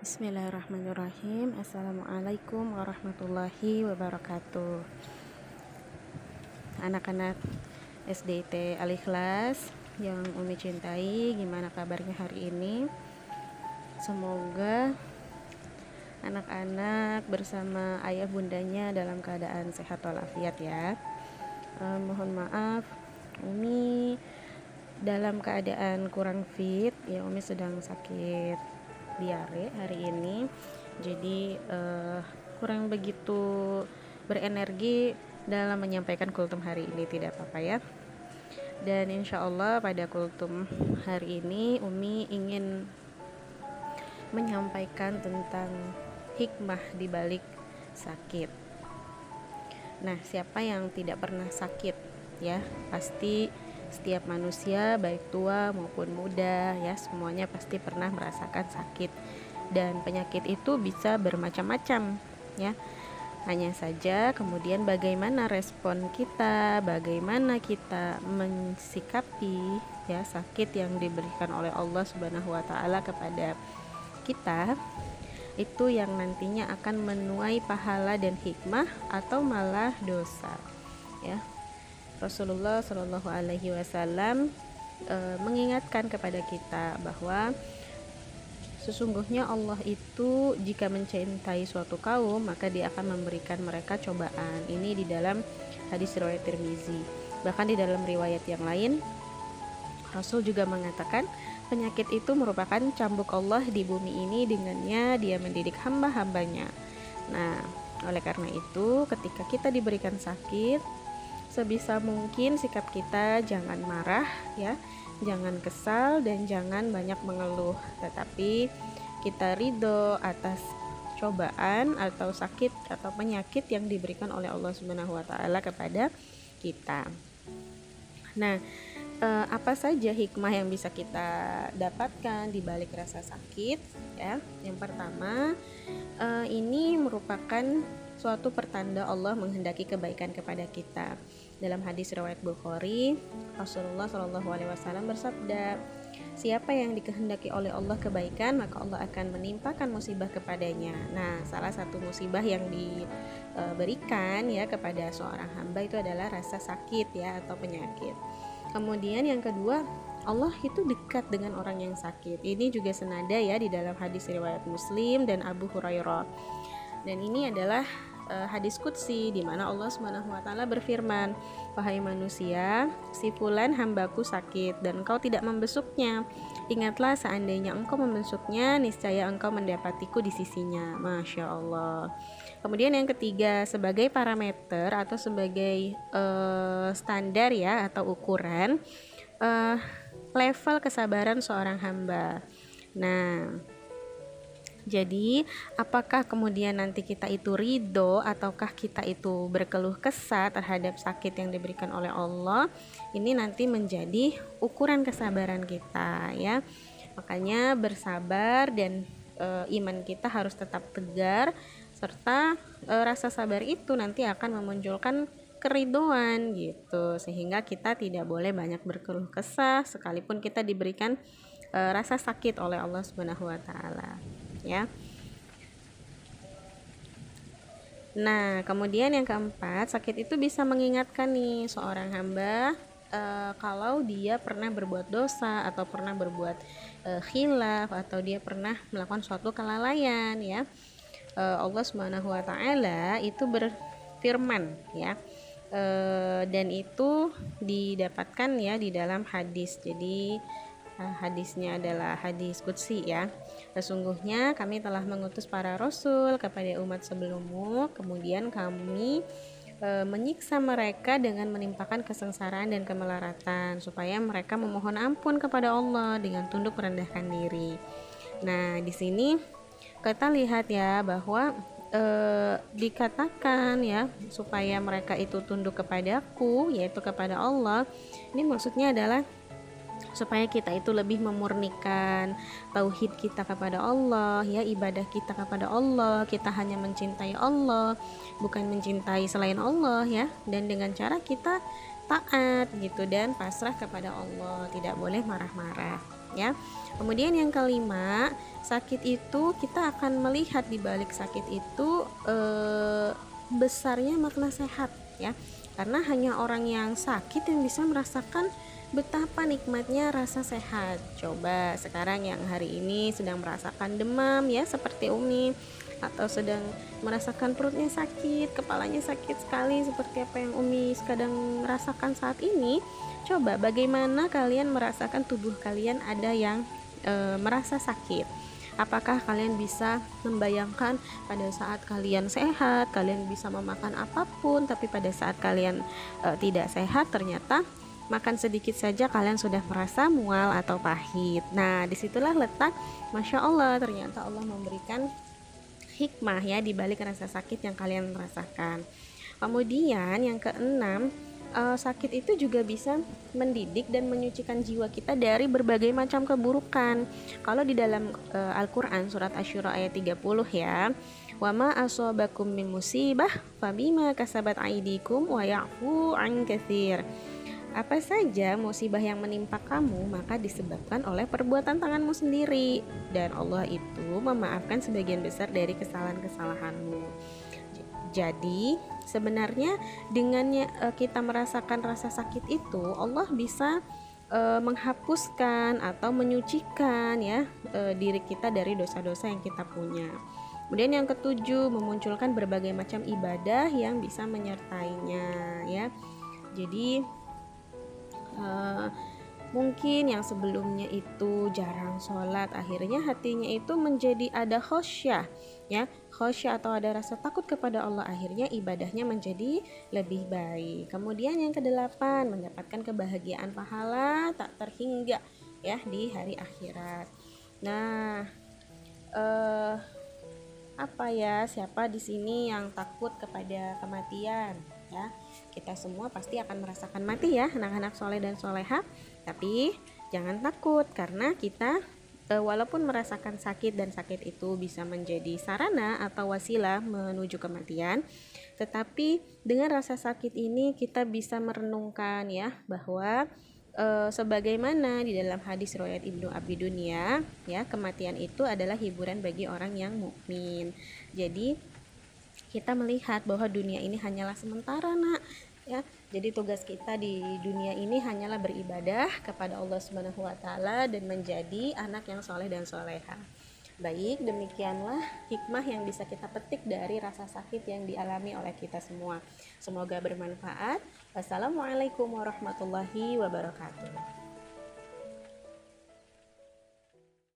Bismillahirrahmanirrahim. Assalamualaikum warahmatullahi wabarakatuh. Anak-anak SDT Al-Ikhlas yang Umi cintai Gimana kabarnya hari ini? Semoga anak-anak bersama ayah bundanya dalam keadaan sehat walafiat ya. Uh, Mohon maaf Umi dalam keadaan kurang fit. Ya Umi sedang sakit diare hari ini. Jadi uh, kurang begitu berenergi dalam menyampaikan kultum hari ini tidak apa-apa ya. Dan insya Allah pada kultum hari ini Umi ingin menyampaikan tentang hikmah di balik sakit. Nah siapa yang tidak pernah sakit ya pasti setiap manusia baik tua maupun muda ya semuanya pasti pernah merasakan sakit. Dan penyakit itu bisa bermacam-macam ya. Hanya saja kemudian bagaimana respon kita bagaimana kita mensikapi ya sakit yang diberikan oleh Allah Subhanahu wa taala kepada kita itu yang nantinya akan menuai pahala dan hikmah atau malah dosa ya Rasulullah Shallallahu Alaihi Wasallam e, mengingatkan kepada kita bahwa sesungguhnya Allah itu jika mencintai suatu kaum maka dia akan memberikan mereka cobaan. Ini di dalam hadis riwayat Tirmizi. Bahkan di dalam riwayat yang lain Rasul juga mengatakan penyakit itu merupakan cambuk Allah di bumi ini dengannya dia mendidik hamba-hambanya. Nah oleh karena itu ketika kita diberikan sakit sebisa mungkin sikap kita jangan marah ya jangan kesal dan jangan banyak mengeluh tetapi kita ridho atas cobaan atau sakit atau penyakit yang diberikan oleh Allah Subhanahu wa taala kepada kita. Nah, eh, apa saja hikmah yang bisa kita dapatkan di balik rasa sakit ya? Yang pertama, eh, ini merupakan suatu pertanda Allah menghendaki kebaikan kepada kita. Dalam hadis riwayat Bukhari, Rasulullah Shallallahu Alaihi Wasallam bersabda, Siapa yang dikehendaki oleh Allah kebaikan, maka Allah akan menimpakan musibah kepadanya. Nah, salah satu musibah yang diberikan ya kepada seorang hamba itu adalah rasa sakit ya atau penyakit. Kemudian yang kedua, Allah itu dekat dengan orang yang sakit. Ini juga senada ya di dalam hadis riwayat Muslim dan Abu Hurairah. Dan ini adalah uh, hadis kutsi di mana Allah Subhanahu wa taala berfirman, "Wahai manusia, si fulan hambaku sakit dan engkau tidak membesuknya. Ingatlah seandainya engkau membesuknya, niscaya engkau mendapatiku di sisinya." Masya Allah. Kemudian yang ketiga, sebagai parameter atau sebagai uh, standar ya atau ukuran uh, level kesabaran seorang hamba. Nah, jadi, apakah kemudian nanti kita itu ridho ataukah kita itu berkeluh kesah terhadap sakit yang diberikan oleh Allah? Ini nanti menjadi ukuran kesabaran kita ya. Makanya bersabar dan e, iman kita harus tetap tegar serta e, rasa sabar itu nanti akan memunculkan keridoan gitu sehingga kita tidak boleh banyak berkeluh kesah sekalipun kita diberikan e, rasa sakit oleh Allah Subhanahu wa taala ya. Nah, kemudian yang keempat, sakit itu bisa mengingatkan nih seorang hamba uh, kalau dia pernah berbuat dosa atau pernah berbuat uh, khilaf atau dia pernah melakukan suatu kelalaian ya. Uh, Allah Subhanahu wa taala itu berfirman ya. Uh, dan itu didapatkan ya di dalam hadis. Jadi hadisnya adalah hadis kutsi ya Sesungguhnya kami telah mengutus para rasul kepada umat sebelummu, kemudian kami e, menyiksa mereka dengan menimpakan kesengsaraan dan kemelaratan supaya mereka memohon ampun kepada Allah dengan tunduk merendahkan diri. Nah, di sini kita lihat ya bahwa e, dikatakan ya supaya mereka itu tunduk kepadaku yaitu kepada Allah. Ini maksudnya adalah supaya kita itu lebih memurnikan tauhid kita kepada Allah ya ibadah kita kepada Allah kita hanya mencintai Allah bukan mencintai selain Allah ya dan dengan cara kita taat gitu dan pasrah kepada Allah tidak boleh marah-marah ya. Kemudian yang kelima, sakit itu kita akan melihat di balik sakit itu eh, besarnya makna sehat ya. Karena hanya orang yang sakit yang bisa merasakan betapa nikmatnya rasa sehat. Coba sekarang yang hari ini sedang merasakan demam ya seperti Umi atau sedang merasakan perutnya sakit, kepalanya sakit sekali seperti apa yang Umi sedang merasakan saat ini. Coba bagaimana kalian merasakan tubuh kalian ada yang e, merasa sakit. Apakah kalian bisa membayangkan pada saat kalian sehat, kalian bisa memakan apa pun, tapi pada saat kalian e, tidak sehat ternyata makan sedikit saja kalian sudah merasa mual atau pahit. Nah, di situlah letak, masya Allah, ternyata Allah memberikan hikmah ya di balik rasa sakit yang kalian rasakan. Kemudian yang keenam, uh, sakit itu juga bisa mendidik dan menyucikan jiwa kita dari berbagai macam keburukan. Kalau di dalam uh, Al-Qur'an surat Asy-Syura ayat 30 ya, wa ma asobakum min musibah fabima kasabat aidikum wa ya'fu an katsir. Apa saja musibah yang menimpa kamu maka disebabkan oleh perbuatan tanganmu sendiri dan Allah itu memaafkan sebagian besar dari kesalahan-kesalahanmu. Jadi sebenarnya dengannya uh, kita merasakan rasa sakit itu Allah bisa uh, menghapuskan atau menyucikan ya uh, diri kita dari dosa-dosa yang kita punya. Kemudian yang ketujuh memunculkan berbagai macam ibadah yang bisa menyertainya ya. Jadi uh, mungkin yang sebelumnya itu jarang sholat akhirnya hatinya itu menjadi ada khosyah ya. Khosyah atau ada rasa takut kepada Allah akhirnya ibadahnya menjadi lebih baik. Kemudian yang kedelapan mendapatkan kebahagiaan pahala tak terhingga ya di hari akhirat. Nah uh, apa ya siapa di sini yang takut kepada kematian ya kita semua pasti akan merasakan mati ya anak-anak soleh dan soleha. Tapi jangan takut karena kita e, walaupun merasakan sakit dan sakit itu bisa menjadi sarana atau wasilah menuju kematian tetapi dengan rasa sakit ini kita bisa merenungkan ya bahwa e, sebagaimana di dalam hadis riwayat Ibnu Abi Dunia ya kematian itu adalah hiburan bagi orang yang mukmin. Jadi kita melihat bahwa dunia ini hanyalah sementara nak ya jadi tugas kita di dunia ini hanyalah beribadah kepada Allah Subhanahu wa taala dan menjadi anak yang soleh dan soleha Baik, demikianlah hikmah yang bisa kita petik dari rasa sakit yang dialami oleh kita semua. Semoga bermanfaat. Wassalamualaikum warahmatullahi wabarakatuh.